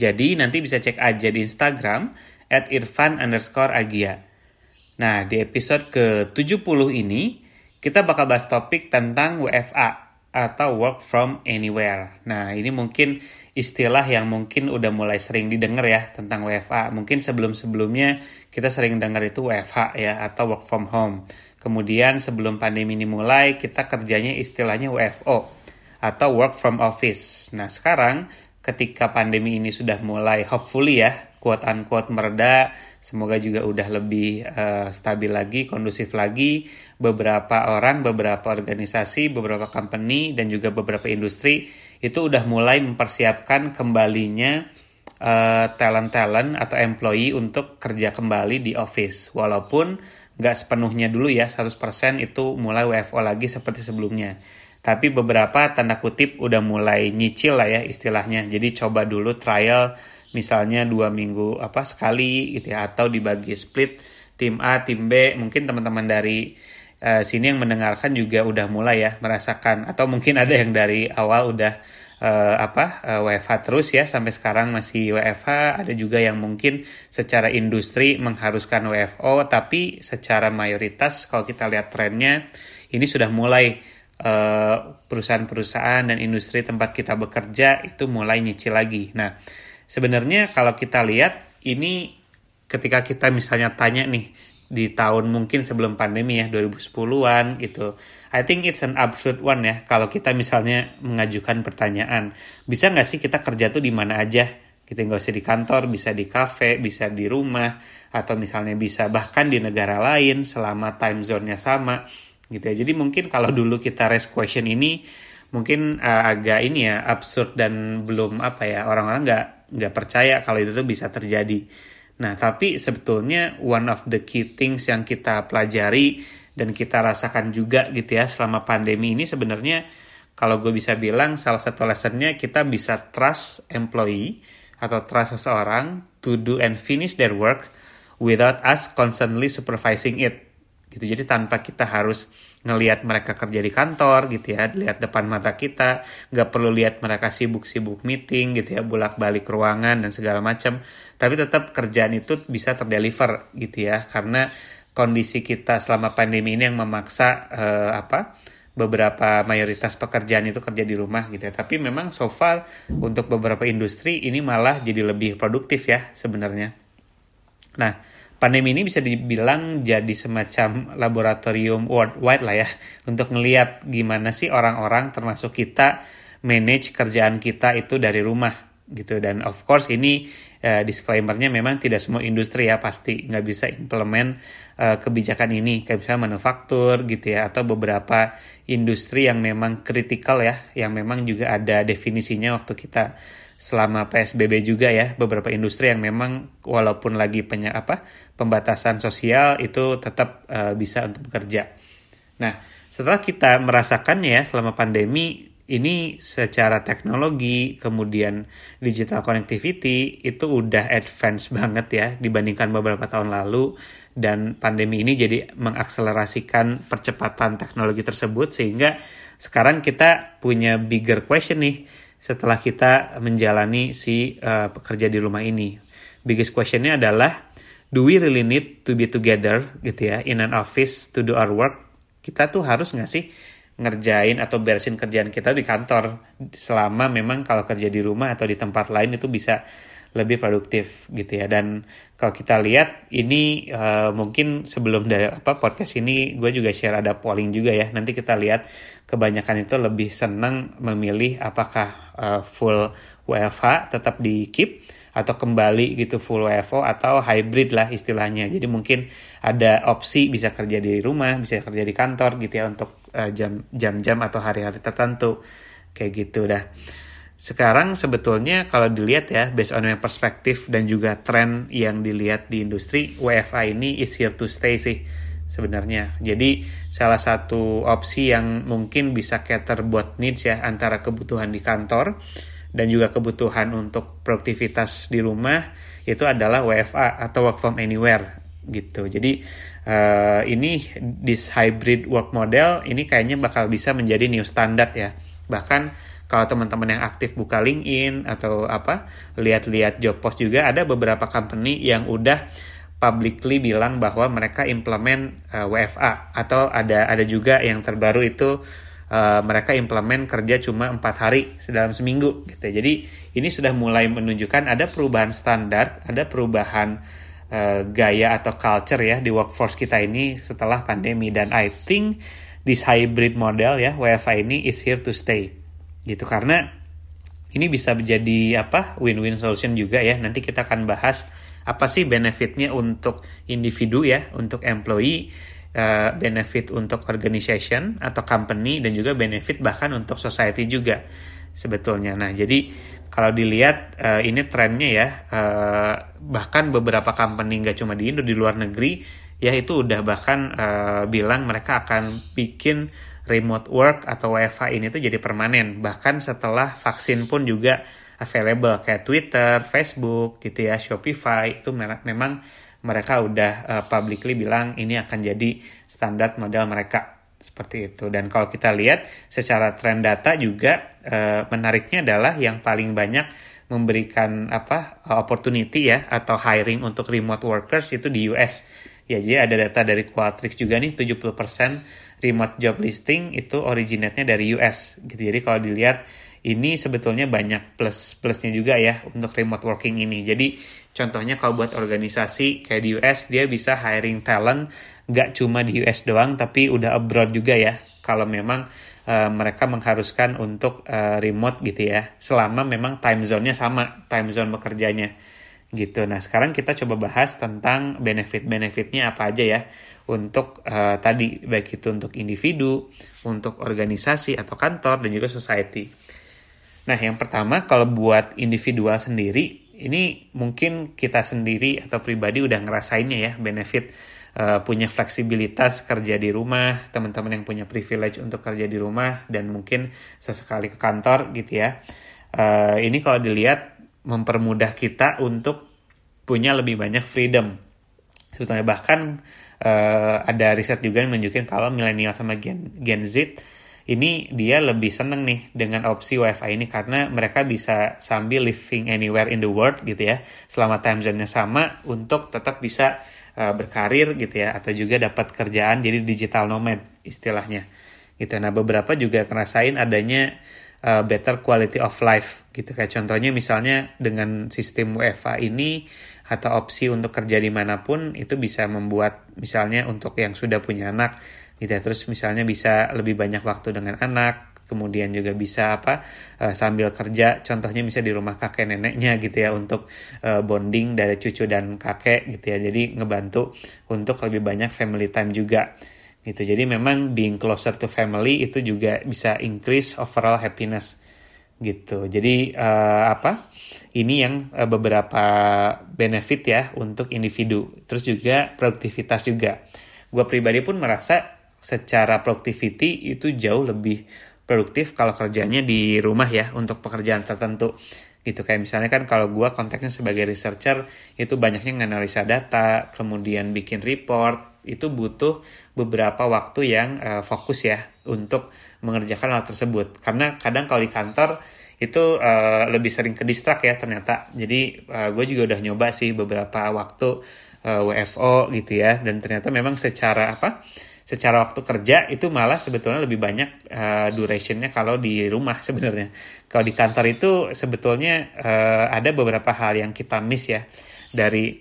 Jadi nanti bisa cek aja di Instagram at irfan underscore agia. Nah, di episode ke-70 ini, kita bakal bahas topik tentang WFA atau work from anywhere. Nah, ini mungkin istilah yang mungkin udah mulai sering didengar ya tentang WFA. Mungkin sebelum-sebelumnya kita sering dengar itu WFH ya atau work from home. Kemudian sebelum pandemi ini mulai, kita kerjanya istilahnya WFO atau work from office. Nah, sekarang ketika pandemi ini sudah mulai hopefully ya quote unquote mereda. Semoga juga udah lebih uh, stabil lagi kondusif lagi. Beberapa orang beberapa organisasi beberapa company dan juga beberapa industri itu udah mulai mempersiapkan kembalinya uh, talent-talent atau employee untuk kerja kembali di office. Walaupun nggak sepenuhnya dulu ya 100% itu mulai WFO lagi seperti sebelumnya tapi beberapa tanda kutip udah mulai nyicil lah ya istilahnya. Jadi coba dulu trial misalnya dua minggu apa sekali gitu ya. Atau dibagi split tim A tim B. Mungkin teman-teman dari uh, sini yang mendengarkan juga udah mulai ya merasakan. Atau mungkin ada yang dari awal udah uh, apa uh, eh, WFH terus ya. Sampai sekarang masih WFH ada juga yang mungkin secara industri mengharuskan WFO tapi secara mayoritas kalau kita lihat trennya ini sudah mulai perusahaan-perusahaan dan industri tempat kita bekerja itu mulai nyicil lagi. Nah, sebenarnya kalau kita lihat ini ketika kita misalnya tanya nih di tahun mungkin sebelum pandemi ya 2010-an gitu. I think it's an absurd one ya kalau kita misalnya mengajukan pertanyaan, bisa nggak sih kita kerja tuh di mana aja? Kita nggak usah di kantor, bisa di cafe, bisa di rumah, atau misalnya bisa bahkan di negara lain selama time zone-nya sama gitu ya. Jadi mungkin kalau dulu kita raise question ini mungkin uh, agak ini ya absurd dan belum apa ya orang-orang nggak nggak percaya kalau itu tuh bisa terjadi. Nah tapi sebetulnya one of the key things yang kita pelajari dan kita rasakan juga gitu ya selama pandemi ini sebenarnya kalau gue bisa bilang salah satu lessonnya kita bisa trust employee atau trust seseorang to do and finish their work without us constantly supervising it gitu. Jadi tanpa kita harus ngelihat mereka kerja di kantor gitu ya lihat depan mata kita nggak perlu lihat mereka sibuk-sibuk meeting gitu ya bolak-balik ruangan dan segala macam. Tapi tetap kerjaan itu bisa terdeliver gitu ya. Karena kondisi kita selama pandemi ini yang memaksa uh, apa beberapa mayoritas pekerjaan itu kerja di rumah gitu ya. Tapi memang so far untuk beberapa industri ini malah jadi lebih produktif ya sebenarnya. Nah pandemi ini bisa dibilang jadi semacam laboratorium worldwide lah ya untuk ngeliat gimana sih orang-orang termasuk kita manage kerjaan kita itu dari rumah gitu. Dan of course ini uh, disclaimernya memang tidak semua industri ya pasti nggak bisa implement uh, kebijakan ini. Kayak misalnya manufaktur gitu ya atau beberapa industri yang memang kritikal ya yang memang juga ada definisinya waktu kita selama PSBB juga ya beberapa industri yang memang walaupun lagi penya apa pembatasan sosial itu tetap uh, bisa untuk bekerja. Nah, setelah kita merasakannya ya selama pandemi ini secara teknologi kemudian digital connectivity itu udah advance banget ya dibandingkan beberapa tahun lalu dan pandemi ini jadi mengakselerasikan percepatan teknologi tersebut sehingga sekarang kita punya bigger question nih setelah kita menjalani si uh, pekerja di rumah ini. Biggest questionnya adalah, do we really need to be together gitu ya in an office to do our work? Kita tuh harus nggak sih ngerjain atau beresin kerjaan kita di kantor selama memang kalau kerja di rumah atau di tempat lain itu bisa lebih produktif gitu ya dan kalau kita lihat ini uh, mungkin sebelum dari apa podcast ini gue juga share ada polling juga ya nanti kita lihat kebanyakan itu lebih senang memilih apakah uh, full WFH tetap di keep atau kembali gitu full WFO atau hybrid lah istilahnya. Jadi mungkin ada opsi bisa kerja di rumah, bisa kerja di kantor gitu ya untuk uh, jam jam-jam atau hari-hari tertentu kayak gitu dah. Sekarang sebetulnya kalau dilihat ya based on your perspektif dan juga tren yang dilihat di industri WFA ini is here to stay sih sebenarnya. Jadi salah satu opsi yang mungkin bisa cater buat needs ya antara kebutuhan di kantor dan juga kebutuhan untuk produktivitas di rumah itu adalah WFA atau work from anywhere gitu. Jadi uh, ini this hybrid work model ini kayaknya bakal bisa menjadi new standard ya. Bahkan kalau teman-teman yang aktif buka LinkedIn atau apa lihat-lihat job post juga ada beberapa company yang udah publicly bilang bahwa mereka implement uh, WFA atau ada ada juga yang terbaru itu uh, mereka implement kerja cuma empat hari dalam seminggu gitu. Jadi ini sudah mulai menunjukkan ada perubahan standar, ada perubahan uh, gaya atau culture ya di workforce kita ini setelah pandemi. Dan I think this hybrid model ya WFA ini is here to stay gitu karena ini bisa menjadi apa win-win solution juga ya. Nanti kita akan bahas apa sih benefitnya untuk individu ya untuk employee uh, benefit untuk organization atau company dan juga benefit bahkan untuk society juga sebetulnya. Nah jadi kalau dilihat uh, ini trennya ya uh, bahkan beberapa company nggak cuma di Indo di luar negeri ya itu udah bahkan uh, bilang mereka akan bikin remote work atau WFH ini tuh jadi permanen. Bahkan setelah vaksin pun juga available kayak Twitter, Facebook gitu ya, Shopify itu memang mereka udah uh, publicly bilang ini akan jadi standar model mereka. Seperti itu. Dan kalau kita lihat secara tren data juga uh, menariknya adalah yang paling banyak memberikan apa opportunity ya atau hiring untuk remote workers itu di US ya jadi ada data dari Qualtrics juga nih 70% remote job listing itu originate-nya dari US gitu. Jadi kalau dilihat ini sebetulnya banyak plus plusnya juga ya untuk remote working ini. Jadi contohnya kalau buat organisasi kayak di US dia bisa hiring talent nggak cuma di US doang tapi udah abroad juga ya. Kalau memang uh, mereka mengharuskan untuk uh, remote gitu ya. Selama memang time zone-nya sama, time zone bekerjanya gitu. Nah, sekarang kita coba bahas tentang benefit-benefitnya apa aja ya untuk uh, tadi baik itu untuk individu, untuk organisasi atau kantor dan juga society. Nah, yang pertama kalau buat individual sendiri ini mungkin kita sendiri atau pribadi udah ngerasainnya ya benefit uh, punya fleksibilitas kerja di rumah, teman-teman yang punya privilege untuk kerja di rumah dan mungkin sesekali ke kantor gitu ya. Uh, ini kalau dilihat mempermudah kita untuk punya lebih banyak freedom. Sebetulnya bahkan uh, ada riset juga yang menunjukkan kalau milenial sama Gen, Gen Z ini dia lebih seneng nih dengan opsi WiFi ini karena mereka bisa sambil living anywhere in the world gitu ya selama time zone-nya sama untuk tetap bisa uh, berkarir gitu ya atau juga dapat kerjaan jadi digital nomad istilahnya gitu nah beberapa juga ngerasain adanya uh, better quality of life gitu. Kayak contohnya misalnya dengan sistem WFA ini atau opsi untuk kerja di mana pun itu bisa membuat misalnya untuk yang sudah punya anak gitu ya, terus misalnya bisa lebih banyak waktu dengan anak kemudian juga bisa apa uh, sambil kerja contohnya bisa di rumah kakek neneknya gitu ya untuk uh, bonding dari cucu dan kakek gitu ya. Jadi ngebantu untuk lebih banyak family time juga gitu. Jadi memang being closer to family itu juga bisa increase overall happiness. Gitu. Jadi uh, apa? Ini yang uh, beberapa benefit ya untuk individu. Terus juga produktivitas juga. Gue pribadi pun merasa secara productivity itu jauh lebih produktif kalau kerjanya di rumah ya untuk pekerjaan tertentu gitu kayak misalnya kan kalau gue konteksnya sebagai researcher itu banyaknya menganalisa data kemudian bikin report itu butuh beberapa waktu yang uh, fokus ya untuk mengerjakan hal tersebut. Karena kadang kalau di kantor itu uh, lebih sering ke distrak ya ternyata. Jadi uh, gue juga udah nyoba sih beberapa waktu uh, eh, WFO gitu ya. Dan ternyata memang secara apa secara waktu kerja itu malah sebetulnya lebih banyak uh, durationnya kalau di rumah sebenarnya. Kalau di kantor itu sebetulnya uh, ada beberapa hal yang kita miss ya. Dari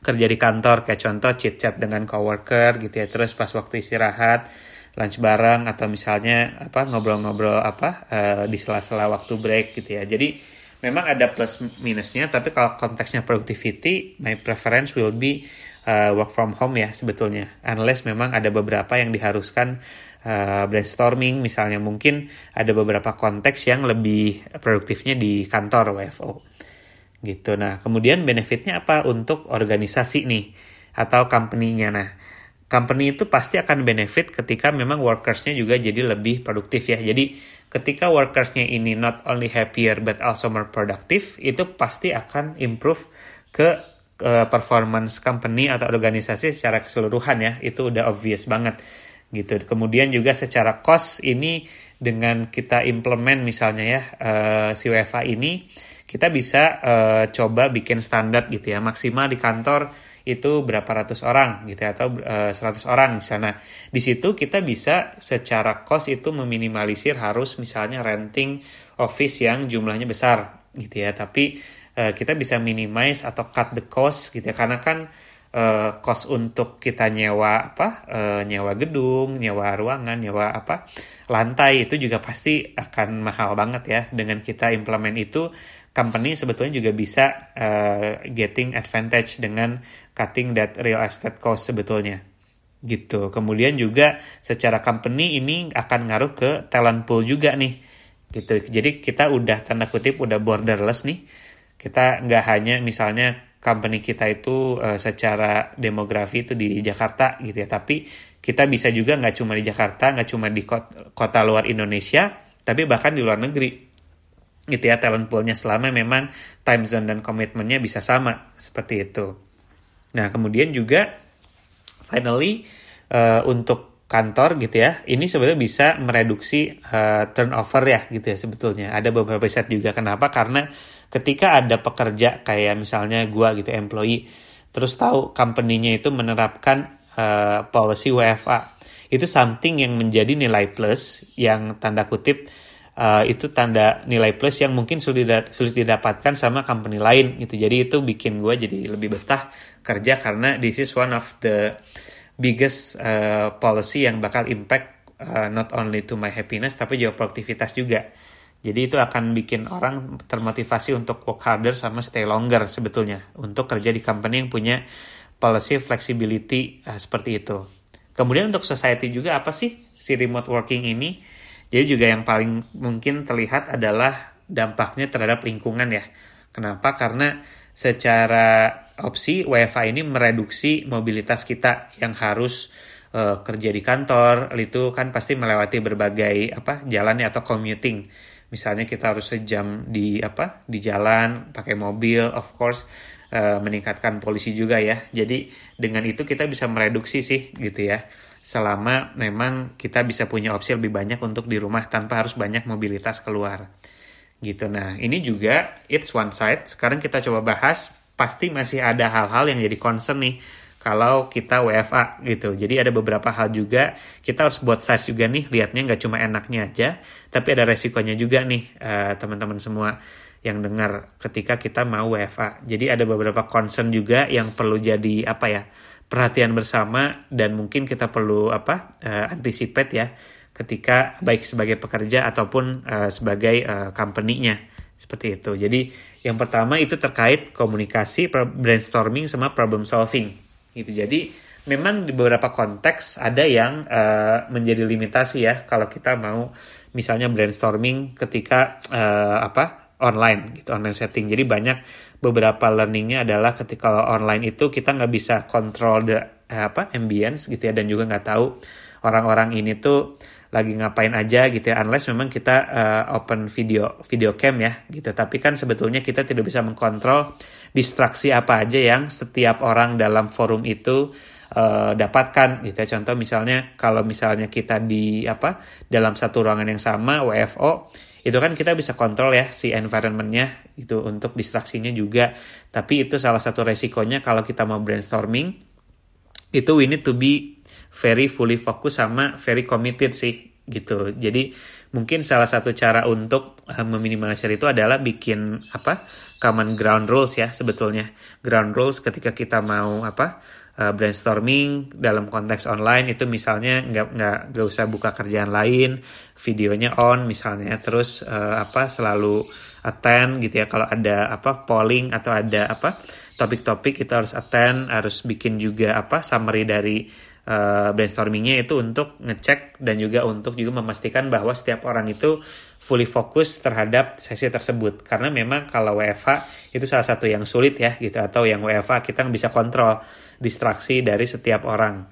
kerja di kantor kayak contoh chit chat dengan coworker gitu ya. Terus pas waktu istirahat lunch bareng atau misalnya apa ngobrol-ngobrol apa uh, di sela-sela waktu break gitu ya. Jadi memang ada plus minusnya tapi kalau konteksnya productivity my preference will be uh, work from home ya sebetulnya. Unless memang ada beberapa yang diharuskan uh, brainstorming. Misalnya mungkin ada beberapa konteks yang lebih produktifnya di kantor WFO gitu. Nah kemudian benefitnya apa untuk organisasi nih atau company-nya? Nah company itu pasti akan benefit ketika memang workersnya juga jadi lebih produktif ya. Jadi ketika workersnya ini not only happier but also more productive itu pasti akan improve ke performance company atau organisasi secara keseluruhan ya itu udah obvious banget gitu kemudian juga secara cost ini dengan kita implement misalnya ya uh, si WFA ini kita bisa uh, coba bikin standar gitu ya maksimal di kantor itu berapa ratus orang gitu ya, atau uh, 100 orang misalnya. Di situ kita bisa secara cost itu meminimalisir harus misalnya renting office yang jumlahnya besar gitu ya. Tapi uh, kita bisa minimize atau cut the cost gitu ya. Karena kan uh, cost untuk kita nyewa apa uh, nyewa gedung nyewa ruangan nyewa apa lantai itu juga pasti akan mahal banget ya. Dengan kita implement itu company sebetulnya juga bisa uh, getting advantage dengan cutting that real estate cost sebetulnya. Gitu. Kemudian juga secara company ini akan ngaruh ke talent pool juga nih. Gitu. Jadi kita udah tanda kutip udah borderless nih kita nggak hanya misalnya company kita itu uh, secara demografi itu di Jakarta gitu ya tapi kita bisa juga nggak cuma di Jakarta nggak cuma di kota, kota luar Indonesia tapi bahkan di luar negeri. Gitu ya talent poolnya selama memang time zone dan komitmennya bisa sama seperti itu. Nah kemudian juga finally uh, untuk kantor gitu ya ini sebenarnya bisa mereduksi uh, turnover ya gitu ya sebetulnya. Ada beberapa riset juga kenapa? Karena ketika ada pekerja kayak misalnya gua gitu employee terus tahu company-nya itu menerapkan uh, policy WFA itu something yang menjadi nilai plus yang tanda kutip uh, itu tanda nilai plus yang mungkin sulit sulit didapatkan sama company lain gitu. Jadi itu bikin gue jadi lebih betah kerja karena this is one of the biggest uh, policy yang bakal impact uh, not only to my happiness tapi juga produktivitas juga jadi itu akan bikin orang termotivasi untuk work harder sama stay longer sebetulnya untuk kerja di company yang punya policy flexibility uh, seperti itu. Kemudian untuk society juga apa sih si remote working ini? Jadi juga yang paling mungkin terlihat adalah dampaknya terhadap lingkungan ya. Kenapa? Karena secara opsi WFA ini mereduksi mobilitas kita yang harus uh, kerja di kantor itu kan pasti melewati berbagai apa jalannya atau commuting misalnya kita harus sejam di apa di jalan pakai mobil of course uh, meningkatkan polisi juga ya. Jadi dengan itu kita bisa mereduksi sih gitu ya. Selama memang kita bisa punya opsi lebih banyak untuk di rumah tanpa harus banyak mobilitas keluar. Gitu. Nah ini juga it's one side. Sekarang kita coba bahas pasti masih ada hal-hal yang jadi concern nih kalau kita WFA gitu. Jadi ada beberapa hal juga kita harus buat size juga nih lihatnya nggak cuma enaknya aja, tapi ada resikonya juga nih uh, teman-teman semua yang dengar ketika kita mau WFA. Jadi ada beberapa concern juga yang perlu jadi apa ya perhatian bersama dan mungkin kita perlu apa uh, anticipate ya ketika baik sebagai pekerja ataupun uh, sebagai uh, company-nya seperti itu. Jadi yang pertama itu terkait komunikasi, brainstorming sama problem solving gitu. Jadi memang di beberapa konteks ada yang uh, menjadi limitasi ya kalau kita mau misalnya brainstorming ketika uh, apa online gitu online setting. Jadi banyak beberapa learningnya adalah ketika online itu kita nggak bisa kontrol the uh, apa ambience gitu ya dan juga nggak tahu orang-orang ini tuh lagi ngapain aja gitu ya unless memang kita uh, open video video cam ya gitu. Tapi kan sebetulnya kita tidak bisa mengkontrol distraksi apa aja yang setiap orang dalam forum itu uh, dapatkan gitu ya. Contoh misalnya kalau misalnya kita di apa dalam satu ruangan yang sama WFO itu kan kita bisa kontrol ya si environmentnya itu untuk distraksinya juga. Tapi itu salah satu resikonya kalau kita mau brainstorming itu we need to be very fully fokus sama very committed sih gitu. Jadi mungkin salah satu cara untuk uh, meminimalisir itu adalah bikin apa common ground rules ya sebetulnya. Ground rules ketika kita mau apa uh, brainstorming dalam konteks online itu misalnya nggak nggak nggak usah buka kerjaan lain, videonya on misalnya, terus uh, apa selalu attend gitu ya kalau ada apa polling atau ada apa topik-topik kita harus attend, harus bikin juga apa summary dari uh, brainstormingnya itu untuk ngecek dan juga untuk juga memastikan bahwa setiap orang itu fully fokus terhadap sesi tersebut karena memang kalau WFH itu salah satu yang sulit ya gitu atau yang WFH kita bisa kontrol distraksi dari setiap orang.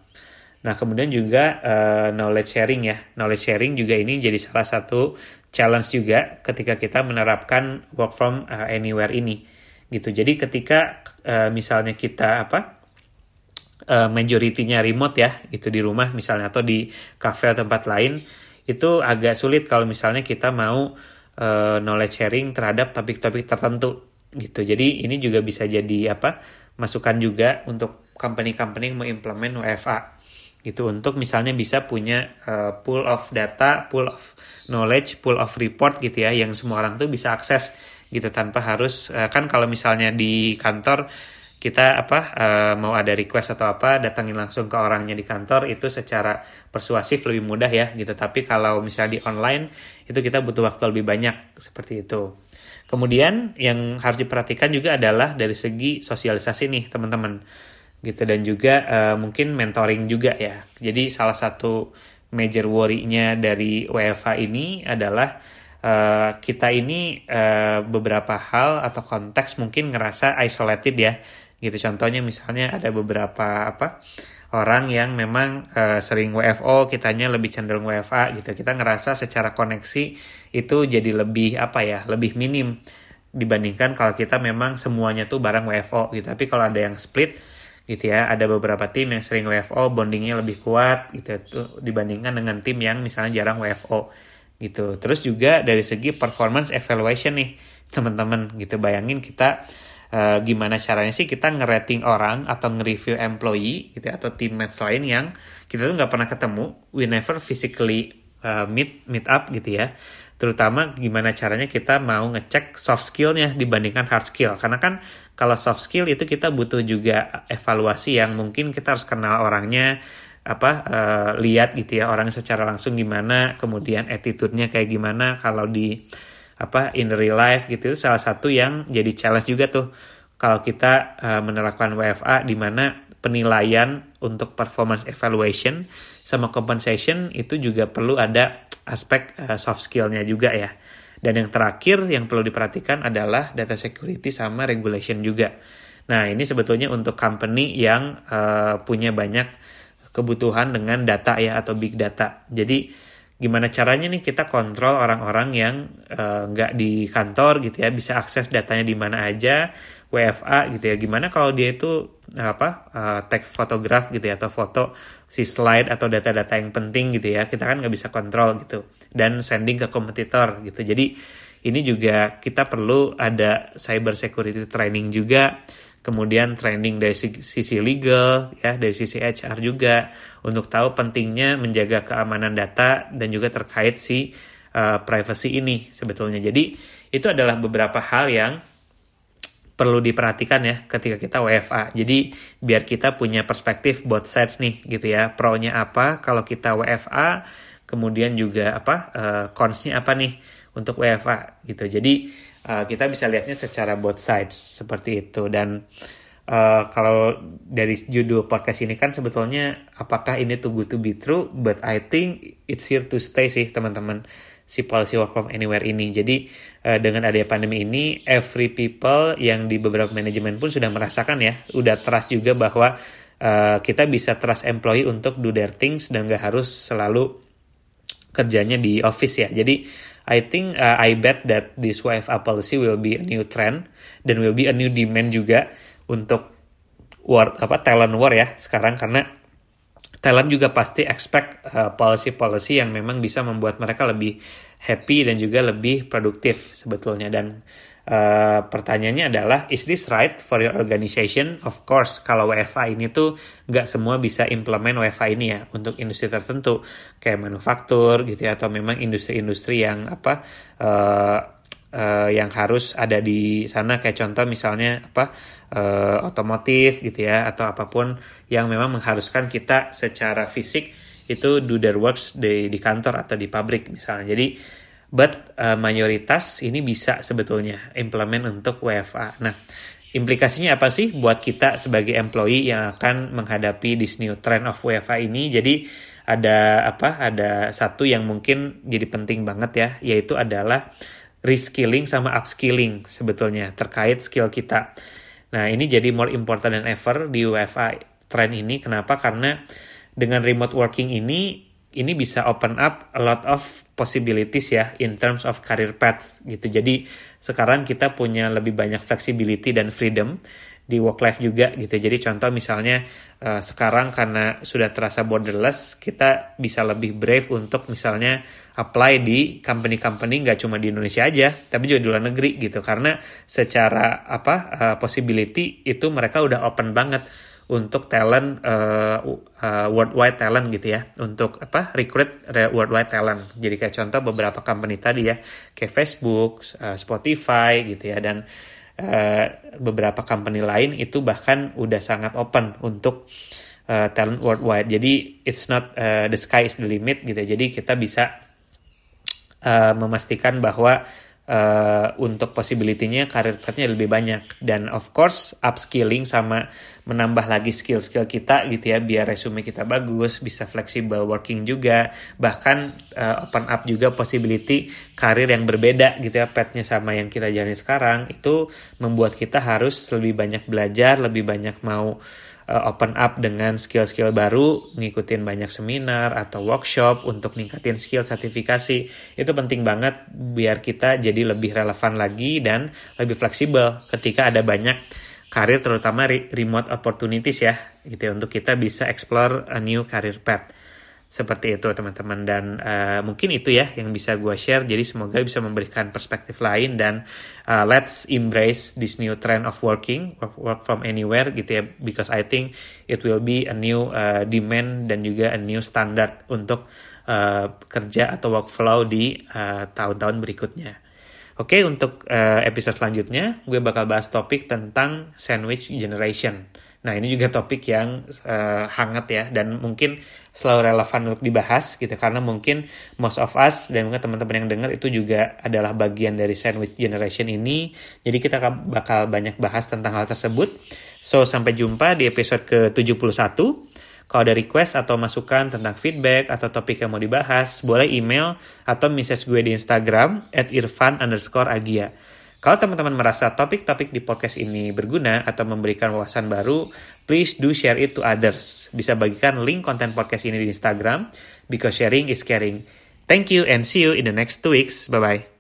Nah kemudian juga uh, knowledge sharing ya knowledge sharing juga ini jadi salah satu challenge juga ketika kita menerapkan work from uh, anywhere ini gitu. Jadi ketika uh, misalnya kita apa uh, majority-nya remote ya itu di rumah misalnya atau di cafe atau tempat lain itu agak sulit kalau misalnya kita mau uh, knowledge sharing terhadap topik-topik tertentu gitu. Jadi ini juga bisa jadi apa masukan juga untuk company-company yang mau implement WFA gitu untuk misalnya bisa punya uh, pool of data, pool of knowledge, pool of report gitu ya yang semua orang tuh bisa akses gitu tanpa harus uh, kan kalau misalnya di kantor kita apa uh, mau ada request atau apa datangin langsung ke orangnya di kantor itu secara persuasif lebih mudah ya gitu. Tapi kalau misalnya di online itu kita butuh waktu lebih banyak seperti itu. Kemudian yang harus diperhatikan juga adalah dari segi sosialisasi nih teman-teman gitu. Dan juga uh, mungkin mentoring juga ya. Jadi salah satu major worry-nya dari WFA ini adalah uh, kita ini uh, beberapa hal atau konteks mungkin ngerasa isolated ya gitu. Contohnya misalnya ada beberapa apa orang yang memang uh, sering WFO kitanya lebih cenderung WFA gitu. Kita ngerasa secara koneksi itu jadi lebih apa ya lebih minim dibandingkan kalau kita memang semuanya tuh bareng WFO gitu. Tapi kalau ada yang split gitu ya ada beberapa tim yang sering WFO bondingnya lebih kuat gitu tuh dibandingkan dengan tim yang misalnya jarang WFO gitu. Terus juga dari segi performance evaluation nih teman-teman gitu. Bayangin kita uh, gimana caranya sih kita ngerating orang atau nge-review employee gitu ya, atau teammates lain yang kita tuh nggak pernah ketemu, we never physically uh, meet meet up gitu ya. Terutama gimana caranya kita mau ngecek soft skillnya dibandingkan hard skill. Karena kan kalau soft skill itu kita butuh juga evaluasi yang mungkin kita harus kenal orangnya, apa uh, lihat gitu ya orang secara langsung gimana, kemudian attitude-nya kayak gimana kalau di apa in real life gitu itu salah satu yang jadi challenge juga tuh kalau kita uh, menerapkan WFA di mana penilaian untuk performance evaluation sama compensation itu juga perlu ada aspek uh, soft skillnya juga ya. Dan yang terakhir yang perlu diperhatikan adalah data security sama regulation juga. Nah ini sebetulnya untuk company yang uh, punya banyak kebutuhan dengan data ya atau big data. Jadi gimana caranya nih kita kontrol orang-orang yang eh, nggak uh, di kantor gitu ya bisa akses datanya di mana aja WFA gitu ya. Gimana kalau dia itu apa uh, tag fotograf gitu ya atau foto si slide atau data-data yang penting gitu ya kita kan nggak bisa kontrol gitu dan sending ke kompetitor gitu. Jadi ini juga kita perlu ada cyber security training juga kemudian training dari sisi legal ya dari sisi HR juga untuk tahu pentingnya menjaga keamanan data dan juga terkait si uh, privacy ini sebetulnya. Jadi itu adalah beberapa hal yang perlu diperhatikan ya ketika kita WFA. Jadi biar kita punya perspektif both sides nih gitu ya. Pro-nya apa kalau kita WFA, kemudian juga apa uh, cons-nya apa nih untuk WFA gitu. Jadi uh, kita bisa lihatnya secara both sides seperti itu. Dan uh, kalau dari judul podcast ini kan sebetulnya apakah ini too good to be true? But I think it's here to stay sih teman-teman si policy work from anywhere ini. Jadi uh, dengan adanya pandemi ini every people yang di beberapa manajemen pun sudah merasakan ya udah trust juga bahwa uh, kita bisa trust employee untuk do their things dan gak harus selalu kerjanya di office ya. Jadi I think uh, I bet that this WFA policy will be a new trend dan will be a new demand juga untuk war apa talent war ya sekarang karena talent juga pasti expect uh, policy-policy yang memang bisa membuat mereka lebih happy dan juga lebih produktif sebetulnya. Dan Uh, pertanyaannya adalah is this right for your organization? Of course, kalau WFA ini tuh nggak semua bisa implement WFA ini ya untuk industri tertentu kayak manufaktur gitu ya atau memang industri-industri yang apa uh, uh, yang harus ada di sana kayak contoh misalnya apa uh, otomotif gitu ya atau apa pun yang memang mengharuskan kita secara fisik itu do their works di di kantor atau di pabrik misalnya. Jadi But uh, mayoritas ini bisa sebetulnya implement untuk WFA. Nah, implikasinya apa sih buat kita sebagai employee yang akan menghadapi this new trend of WFA ini? Jadi ada apa? Ada satu yang mungkin jadi penting banget ya, yaitu adalah reskilling sama upskilling sebetulnya terkait skill kita. Nah, ini jadi more important than ever di WFA trend ini. Kenapa? Karena dengan remote working ini ini bisa open up a lot of possibilities ya in terms of career paths gitu. Jadi sekarang kita punya lebih banyak flexibility dan freedom di work life juga gitu. Jadi contoh misalnya uh, sekarang karena sudah terasa borderless, kita bisa lebih brave untuk misalnya apply di company-company nggak cuma di Indonesia aja, tapi juga di luar negeri gitu. Karena secara apa uh, possibility itu mereka udah open banget untuk talent uh, uh, worldwide talent gitu ya. Untuk apa recruit worldwide talent. Jadi kayak contoh beberapa company tadi ya. Kayak Facebook uh, Spotify gitu ya. Dan uh, beberapa company lain itu bahkan udah sangat open untuk uh, talent worldwide. Jadi it's not uh, the sky is the limit gitu ya. jadi kita bisa uh, memastikan bahwa uh, untuk possibility-nya karir path-nya lebih banyak. Dan of course upskilling sama menambah lagi skill-skill kita gitu ya biar resume kita bagus bisa flexible working juga bahkan uh, open up juga possibility karir yang berbeda gitu ya path-nya sama yang kita jalani sekarang itu membuat kita harus lebih banyak belajar lebih banyak mau uh, open up dengan skill-skill baru, ngikutin banyak seminar atau workshop untuk ningkatin skill sertifikasi. Itu penting banget biar kita jadi lebih relevan lagi dan lebih fleksibel ketika ada banyak karir terutama remote opportunities ya gitu ya untuk kita bisa explore a new career path. Seperti itu teman-teman. Dan uh, mungkin itu ya yang bisa gue share. Jadi semoga bisa memberikan perspektif lain dan uh, let's embrace this new trend of working work, work from anywhere gitu ya. Because I think it will be a new uh, demand dan juga a new standard untuk uh, kerja atau workflow di tahun-tahun uh, berikutnya. Oke, untuk uh, episode selanjutnya gue bakal bahas topik tentang sandwich generation. Nah, ini juga topik yang uh, hangat ya dan mungkin selalu relevan untuk dibahas gitu karena mungkin most of us dan mungkin teman-teman yang dengar itu juga adalah bagian dari sandwich generation ini. Jadi kita bakal banyak bahas tentang hal tersebut. So, sampai jumpa di episode ke-71. Kalau ada request atau masukan tentang feedback atau topik yang mau dibahas, boleh email atau message gue di Instagram at irfan underscore agia. Kalau teman-teman merasa topik-topik di podcast ini berguna atau memberikan wawasan baru, please do share it to others. Bisa bagikan link konten podcast ini di Instagram, because sharing is caring. Thank you and see you in the next two weeks. Bye-bye.